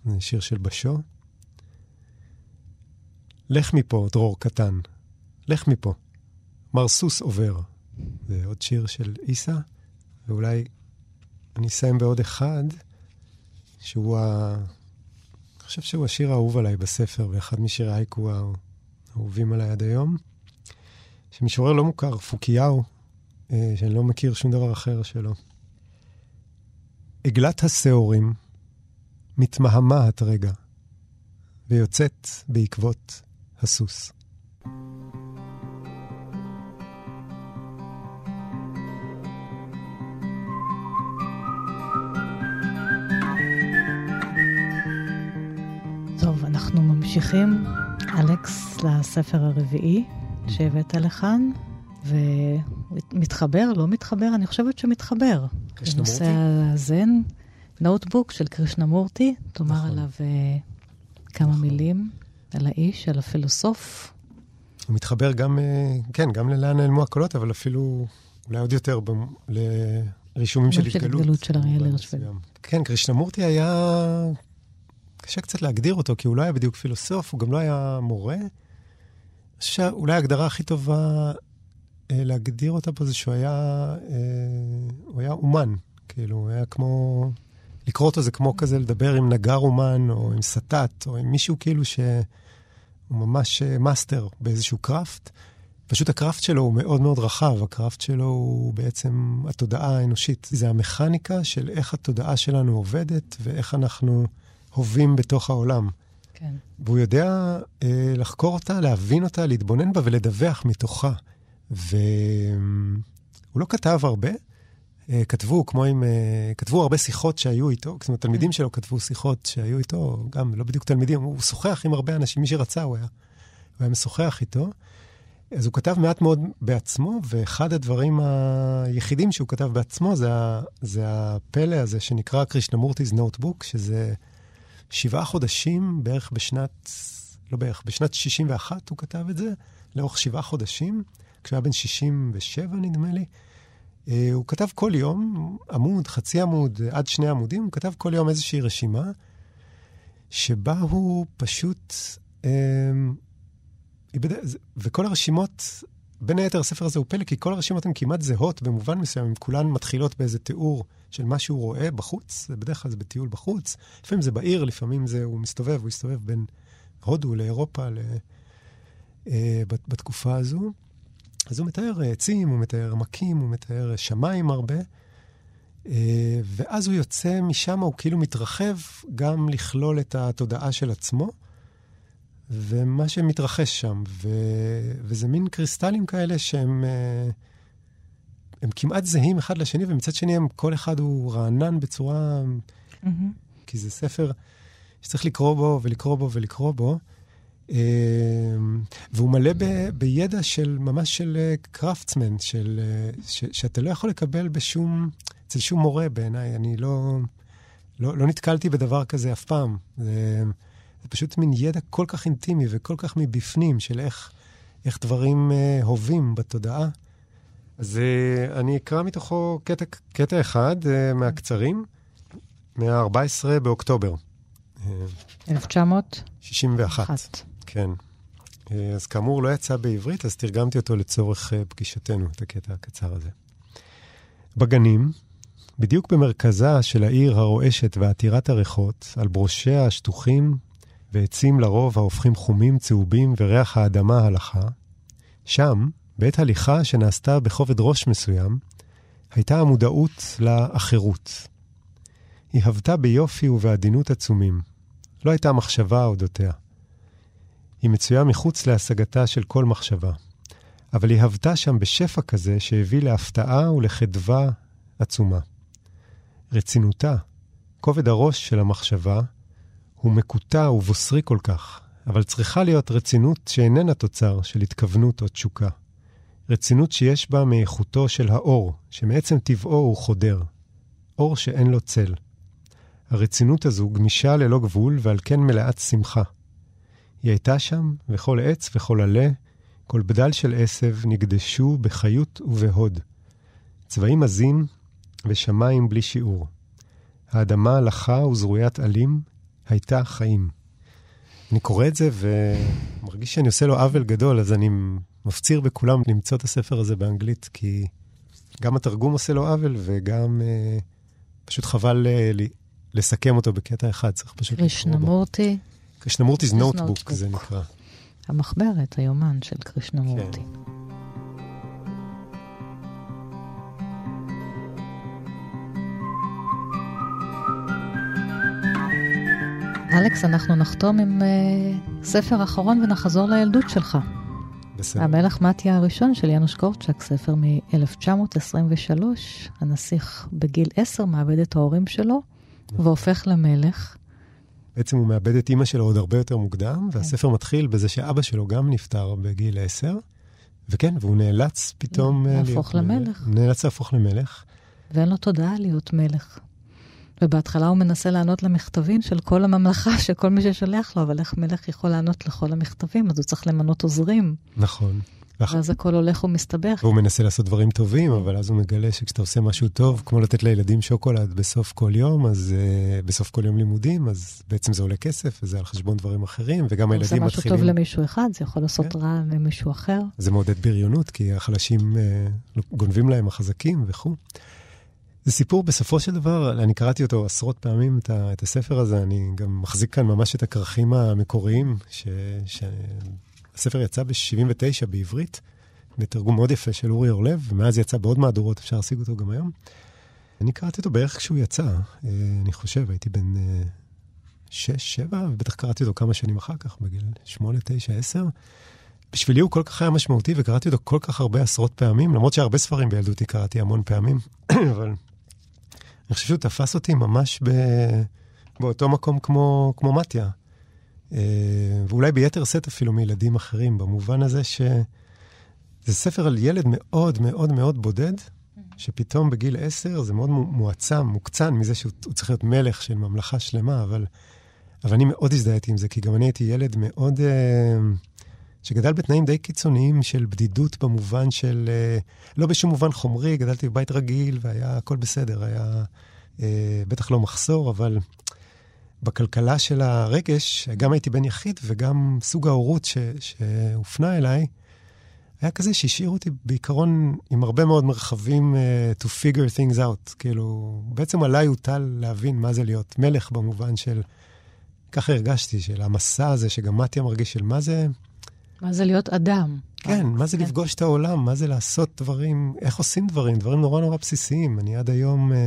זה שיר של בשו. לך מפה, דרור קטן. לך מפה. מר סוס עובר. זה עוד שיר של איסה, ואולי אני אסיים בעוד אחד, שהוא ה... אני חושב שהוא השיר האהוב עליי בספר, ואחד משירי הייקו האהובים עליי עד היום. שמשורר לא מוכר, פוקיהו, אה, שאני לא מכיר שום דבר אחר שלו. עגלת השעורים מתמהמהת רגע, ויוצאת בעקבות הסוס. טוב, אנחנו ממשיכים, אלכס, לספר הרביעי שהבאת לכאן, ומתחבר, לא מתחבר? אני חושבת שמתחבר. קרישנמורטי? לנושא הזן, נוטבוק של קרישנמורטי, תאמר נכון. עליו אה, כמה מילים, על האיש, על הפילוסוף. הוא מתחבר גם, אה, כן, גם ללאן נעלמו הקולות, אבל אפילו, אולי עוד יותר, במ- לרישומים של של התגלות. התגלות של אריאל הירשפלד. כן, קרישנמורטי היה... קשה קצת להגדיר אותו, כי הוא לא היה בדיוק פילוסוף, הוא גם לא היה מורה. אני חושב שאולי ההגדרה הכי טובה להגדיר אותה פה זה שהוא היה, אה, הוא היה אומן. כאילו, הוא היה כמו... לקרוא אותו זה כמו כזה לדבר עם נגר אומן, או עם סתת, או עם מישהו כאילו שהוא ממש אה, master באיזשהו craft. פשוט ה craft שלו הוא מאוד מאוד רחב, ה craft שלו הוא בעצם התודעה האנושית. זה המכניקה של איך התודעה שלנו עובדת ואיך אנחנו הווים בתוך העולם. כן. והוא יודע אה, לחקור אותה, להבין אותה, להתבונן בה ולדווח מתוכה. והוא לא כתב הרבה, אה, כתבו כמו עם, אה, כתבו הרבה שיחות שהיו איתו, זאת אומרת, תלמידים שלו כתבו שיחות שהיו איתו, גם לא בדיוק תלמידים, הוא שוחח עם הרבה אנשים, מי שרצה הוא היה, הוא היה משוחח איתו. אז הוא כתב מעט מאוד בעצמו, ואחד הדברים היחידים שהוא כתב בעצמו זה, זה הפלא הזה שנקרא קרישנמורטי's נוטבוק, שזה שבעה חודשים בערך בשנת, לא בערך, בשנת 61 הוא כתב את זה, לאורך שבעה חודשים, כשהוא היה בן 67 נדמה לי. אה, הוא כתב כל יום, עמוד, חצי עמוד, עד שני עמודים, הוא כתב כל יום איזושהי רשימה, שבה הוא פשוט... אה, וכל הרשימות, בין היתר הספר הזה הוא פלא, כי כל הרשימות הן כמעט זהות במובן מסוים, הן כולן מתחילות באיזה תיאור של מה שהוא רואה בחוץ, זה בדרך כלל זה בטיול בחוץ, לפעמים זה בעיר, לפעמים זה, הוא מסתובב, הוא הסתובב בין הודו לאירופה ל, אה, בת- בתקופה הזו. אז הוא מתאר אה, עצים, הוא מתאר עמקים, הוא מתאר אה, שמיים הרבה, אה, ואז הוא יוצא משם, הוא כאילו מתרחב גם לכלול את התודעה של עצמו. ומה שמתרחש שם, ו... וזה מין קריסטלים כאלה שהם הם כמעט זהים אחד לשני, ומצד שני הם, כל אחד הוא רענן בצורה... מהמם. כי זה ספר שצריך לקרוא בו ולקרוא בו ולקרוא בו. אה, והוא מלא ב, בידע של, ממש של אה, קרפטסמן, של, אה, ש, שאתה לא יכול לקבל בשום, אצל שום מורה בעיניי. אני לא, לא, לא נתקלתי בדבר כזה אף פעם. זה, זה פשוט מין ידע כל כך אינטימי וכל כך מבפנים של איך, איך דברים אה, הווים בתודעה. אז אה, אני אקרא מתוכו קטע, קטע אחד אה, מהקצרים, מה-14 באוקטובר. אה, 1901. 61. כן. אה, אז כאמור, לא יצא בעברית, אז תרגמתי אותו לצורך אה, פגישתנו, את הקטע הקצר הזה. בגנים, בדיוק במרכזה של העיר הרועשת ועתירת הריחות, על בראשיה השטוחים ועצים לרוב ההופכים חומים, צהובים וריח האדמה הלכה, שם, בעת הליכה שנעשתה בכובד ראש מסוים, הייתה המודעות לאחרות. היא הבתה ביופי ובעדינות עצומים. לא הייתה מחשבה אודותיה. היא מצויה מחוץ להשגתה של כל מחשבה, אבל היא הבתה שם בשפע כזה שהביא להפתעה ולחדווה עצומה. רצינותה, כובד הראש של המחשבה, הוא מקוטע ובוסרי כל כך, אבל צריכה להיות רצינות שאיננה תוצר של התכוונות או תשוקה. רצינות שיש בה מאיכותו של האור, שמעצם טבעו הוא חודר. אור שאין לו צל. הרצינות הזו גמישה ללא גבול ועל כן מלאת שמחה. היא הייתה שם, וכל עץ וכל עלה, כל בדל של עשב נקדשו בחיות ובהוד. צבעים עזים ושמיים בלי שיעור. האדמה לחה וזרוית עלים, הייתה חיים. אני קורא את זה ומרגיש שאני עושה לו עוול גדול, אז אני מפציר בכולם למצוא את הספר הזה באנגלית, כי גם התרגום עושה לו עוול וגם אה, פשוט חבל אה, לסכם אותו בקטע אחד, צריך פשוט לקרוא בו. קרישנמורטי, קרישנמורטי זה נוטבוק זה נקרא. המחברת, היומן של קרישנמורטי. כן. אלכס, אנחנו נחתום עם uh, ספר אחרון ונחזור לילדות שלך. בסדר. המלך מתיה הראשון של יאנוש קורצ'אק, ספר מ-1923. הנסיך בגיל 10 מאבד את ההורים שלו נכון. והופך למלך. בעצם הוא מאבד את אימא שלו עוד הרבה יותר מוקדם, כן. והספר מתחיל בזה שאבא שלו גם נפטר בגיל עשר, וכן, והוא נאלץ פתאום... אה, להפוך למלך. נאלץ להפוך למלך. ואין לו תודעה להיות מלך. ובהתחלה הוא מנסה לענות למכתבים של כל הממלכה, של כל מי ששולח לו, אבל איך מלך יכול לענות לכל המכתבים? אז הוא צריך למנות עוזרים. נכון. ואז הכל הולך ומסתבך. והוא מנסה לעשות דברים טובים, אבל אז הוא מגלה שכשאתה עושה משהו טוב, כמו לתת לילדים שוקולד בסוף כל יום, אז uh, בסוף כל יום לימודים, אז בעצם זה עולה כסף, וזה על חשבון דברים אחרים, וגם הילדים מתחילים... הוא עושה משהו טוב למישהו אחד, זה יכול לעשות כן. רע למישהו אחר. זה מעודד בריונות, כי החלשים uh, גונבים להם החזקים וכו'. זה סיפור, בסופו של דבר, אני קראתי אותו עשרות פעמים, את, הספר הזה, אני גם מחזיק כאן ממש את הכרכים המקוריים, ש, שהספר יצא ב-79 בעברית, בתרגום מאוד יפה של אורי אורלב, ומאז יצא בעוד מהדורות, אפשר להשיג אותו גם היום. אני קראתי אותו בערך כשהוא יצא, אה, אני חושב, הייתי בן אה, שש, שבע, ובטח קראתי אותו כמה שנים אחר כך, בגיל שמונה, תשע, עשר. בשבילי הוא כל כך היה משמעותי, וקראתי אותו כל כך הרבה עשרות פעמים, למרות שהרבה ספרים בילדותי קראתי המון פעמים, אבל אני חושב שהוא תפס אותי ממש ב... באותו מקום כמו, כמו מתיה. אה, ואולי ביתר שאת אפילו מילדים אחרים, במובן הזה שזה ספר על ילד מאוד מאוד מאוד בודד, שפתאום בגיל עשר זה מאוד מועצם, מוקצן מזה שהוא צריך להיות מלך של ממלכה שלמה, אבל, אבל אני מאוד הזדהיתי עם זה, כי גם אני הייתי ילד מאוד... Uh, שגדל בתנאים די קיצוניים של בדידות במובן של, אה, לא בשום מובן חומרי, גדלתי בבית רגיל והיה הכל בסדר, היה אה, בטח לא מחסור, אבל בכלכלה של הרגש, גם הייתי בן יחיד וגם סוג ההורות ש, שהופנה אליי, היה כזה שהשאיר אותי בעיקרון עם הרבה מאוד מרחבים uh, to figure things out. כאילו, בעצם עליי הוטל להבין מה זה להיות מלך במובן של, ככה הרגשתי, של המסע הזה, שגם מתיה מרגיש של מה זה... מה זה להיות אדם? כן, מה זה כן. לפגוש את העולם, מה זה לעשות דברים, איך עושים דברים, דברים נורא נורא בסיסיים. אני עד היום אה,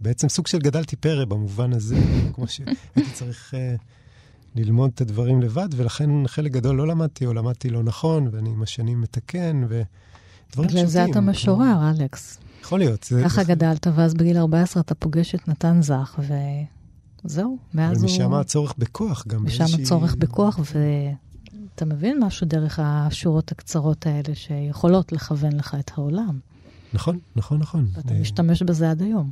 בעצם סוג של גדלתי פרא במובן הזה, כמו שהייתי צריך אה, ללמוד את הדברים לבד, ולכן חלק גדול לא למדתי, או למדתי לא נכון, ואני עם השנים מתקן, ודברים פשוטים. בגלל זה אתה משורר, כמו... אלכס. יכול להיות. זה, ככה. גדלת, ואז בגיל 14 אתה פוגש את נתן זך, וזהו, מאז הוא... ומשם הצורך בכוח גם. משם הצורך בכוח, ו... אתה מבין משהו דרך השורות הקצרות האלה שיכולות לכוון לך את העולם. נכון, נכון, נכון. ואתה משתמש בזה עד היום.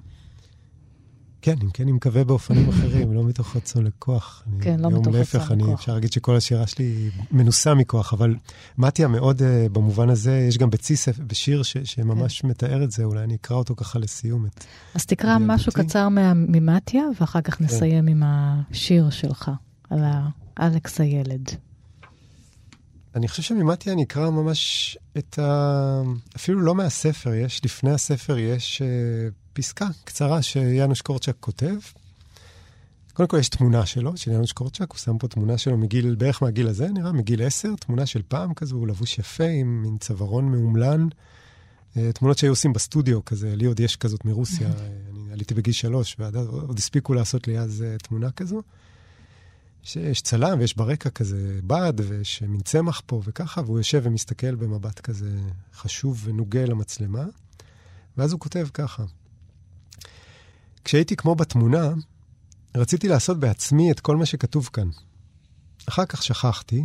כן, אם כן, אני מקווה באופנים אחרים, לא מתוך רצון לכוח. כן, לא מתוך רצון לכוח. להפך, אני אפשר להגיד שכל השירה שלי מנוסה מכוח, אבל מתיה מאוד, uh, במובן הזה, יש גם בציס, בשיר ש, שממש כן. מתאר את זה, אולי אני אקרא אותו ככה לסיום. את אז תקרא משהו קצר ממתיה, ואחר כך כן. נסיים עם השיר שלך, על אלכס הילד. אני חושב שממטיה אני אקרא ממש את ה... אפילו לא מהספר, יש, לפני הספר יש uh, פסקה קצרה שיאנוש קורצ'אק כותב. קודם כל יש תמונה שלו, של יאנוש קורצ'אק, הוא שם פה תמונה שלו מגיל, בערך מהגיל הזה, נראה, מגיל עשר, תמונה של פעם כזו, הוא לבוש יפה עם מין צווארון מאומלן. Uh, תמונות שהיו עושים בסטודיו כזה, לי עוד יש כזאת מרוסיה, אני עליתי בגיל שלוש, ועוד הספיקו לעשות לי אז תמונה כזו. שיש צלם ויש ברקע כזה בד ויש מין צמח פה וככה, והוא יושב ומסתכל במבט כזה חשוב ונוגה למצלמה, ואז הוא כותב ככה: כשהייתי כמו בתמונה, רציתי לעשות בעצמי את כל מה שכתוב כאן. אחר כך שכחתי,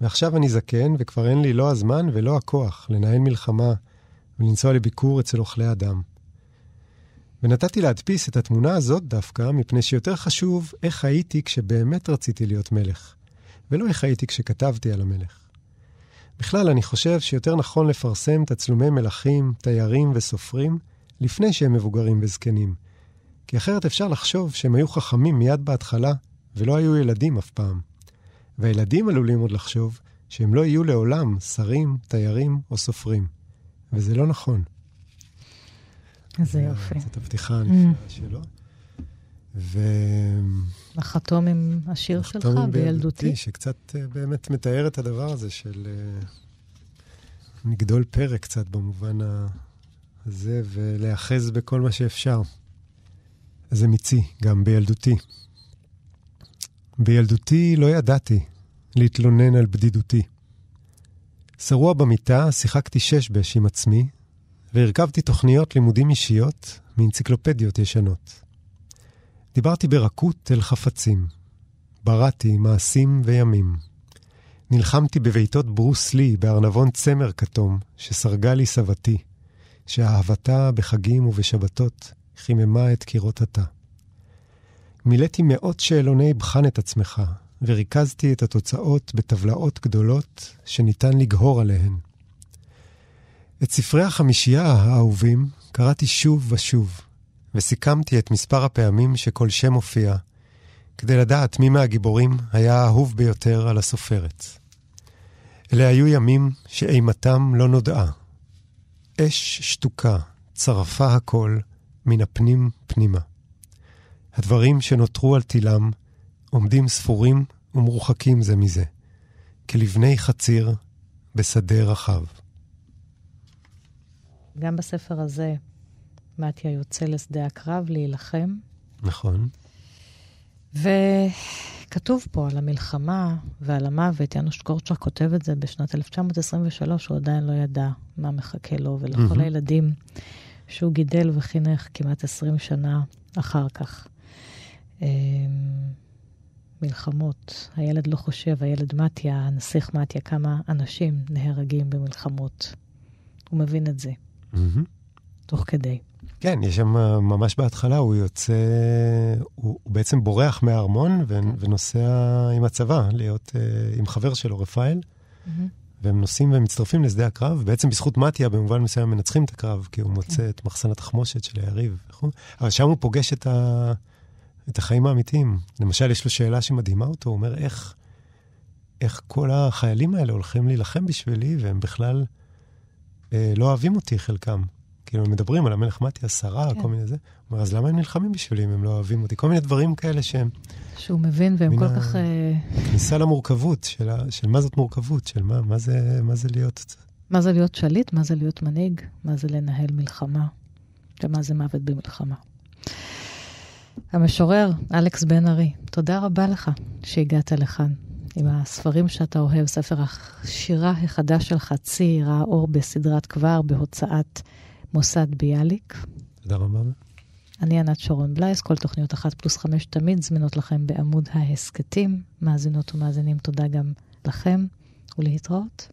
ועכשיו אני זקן וכבר אין לי לא הזמן ולא הכוח לנהל מלחמה ולנסוע לביקור אצל אוכלי אדם. ונתתי להדפיס את התמונה הזאת דווקא, מפני שיותר חשוב איך הייתי כשבאמת רציתי להיות מלך, ולא איך הייתי כשכתבתי על המלך. בכלל, אני חושב שיותר נכון לפרסם תצלומי מלכים, תיירים וסופרים, לפני שהם מבוגרים וזקנים. כי אחרת אפשר לחשוב שהם היו חכמים מיד בהתחלה, ולא היו ילדים אף פעם. והילדים עלולים עוד לחשוב שהם לא יהיו לעולם שרים, תיירים או סופרים. וזה לא נכון. איזה יופי. זאת הפתיחה הנפלאה שלו. ו... לחתום עם השיר שלך בילדותי. שקצת אה, באמת מתאר את הדבר הזה של אה, לגדול פרק קצת במובן הזה, ולהיאחז בכל מה שאפשר. זה מיצי, גם בילדותי. בילדותי לא ידעתי להתלונן על בדידותי. שרוע במיטה שיחקתי שש-בש עם עצמי, והרכבתי תוכניות לימודים אישיות מאנציקלופדיות ישנות. דיברתי ברכות אל חפצים. בראתי מעשים וימים. נלחמתי בביתות ברוס לי בארנבון צמר כתום, שסרגה לי סבתי, שאהבתה בחגים ובשבתות חיממה את קירות התא. מילאתי מאות שאלוני בחן את עצמך, וריכזתי את התוצאות בטבלאות גדולות שניתן לגהור עליהן. את ספרי החמישייה האהובים קראתי שוב ושוב, וסיכמתי את מספר הפעמים שכל שם הופיע, כדי לדעת מי מהגיבורים היה האהוב ביותר על הסופרת. אלה היו ימים שאימתם לא נודעה. אש שתוקה צרפה הכל מן הפנים פנימה. הדברים שנותרו על תילם עומדים ספורים ומרוחקים זה מזה, כלבני חציר בשדה רחב. גם בספר הזה מתיה יוצא לשדה הקרב להילחם. נכון. וכתוב פה על המלחמה ועל המוות, יאנוש קורצ'אק כותב את זה בשנת 1923, הוא עדיין לא ידע מה מחכה לו ולכל mm-hmm. הילדים שהוא גידל וחינך כמעט 20 שנה אחר כך. אמ, מלחמות, הילד לא חושב, הילד מתיה, הנסיך מתיה, כמה אנשים נהרגים במלחמות. הוא מבין את זה, mm-hmm. תוך כדי. כן, יש שם ממש בהתחלה, הוא יוצא, הוא, הוא בעצם בורח מהארמון ונוסע עם הצבא, להיות uh, עם חבר שלו, רפאל, mm-hmm. והם נוסעים ומצטרפים לשדה הקרב. בעצם בזכות מתיה, במובן מסוים, מנצחים את הקרב, כי הוא כן. מוצא את מחסן התחמושת של היריב, נכון? אבל שם הוא פוגש את, ה, את החיים האמיתיים. למשל, יש לו שאלה שמדהימה אותו, הוא אומר, איך, איך כל החיילים האלה הולכים להילחם בשבילי, והם בכלל אה, לא אוהבים אותי, חלקם. כאילו, הם מדברים על המלך מתיה, שרה, כן. כל מיני זה. אומר, אז למה הם נלחמים בשבילי אם הם לא אוהבים אותי? כל מיני דברים כאלה שהם... שהוא מבין, והם כל ה... כך... אה, כניסה למורכבות, של, ה... של מה זאת מורכבות, של מה, מה, זה, מה זה להיות... מה זה להיות שליט, מה זה להיות מנהיג, מה זה לנהל מלחמה, ומה זה מוות במלחמה. המשורר אלכס בן ארי, תודה רבה לך שהגעת לכאן. עם הספרים שאתה אוהב, ספר השירה החדש שלך, צי, ראה אור בסדרת כבר, בהוצאת מוסד ביאליק. תודה רבה. אני ענת שרון בלייס, כל תוכניות אחת פלוס חמש תמיד זמינות לכם בעמוד ההסכתים. מאזינות ומאזינים, תודה גם לכם, ולהתראות.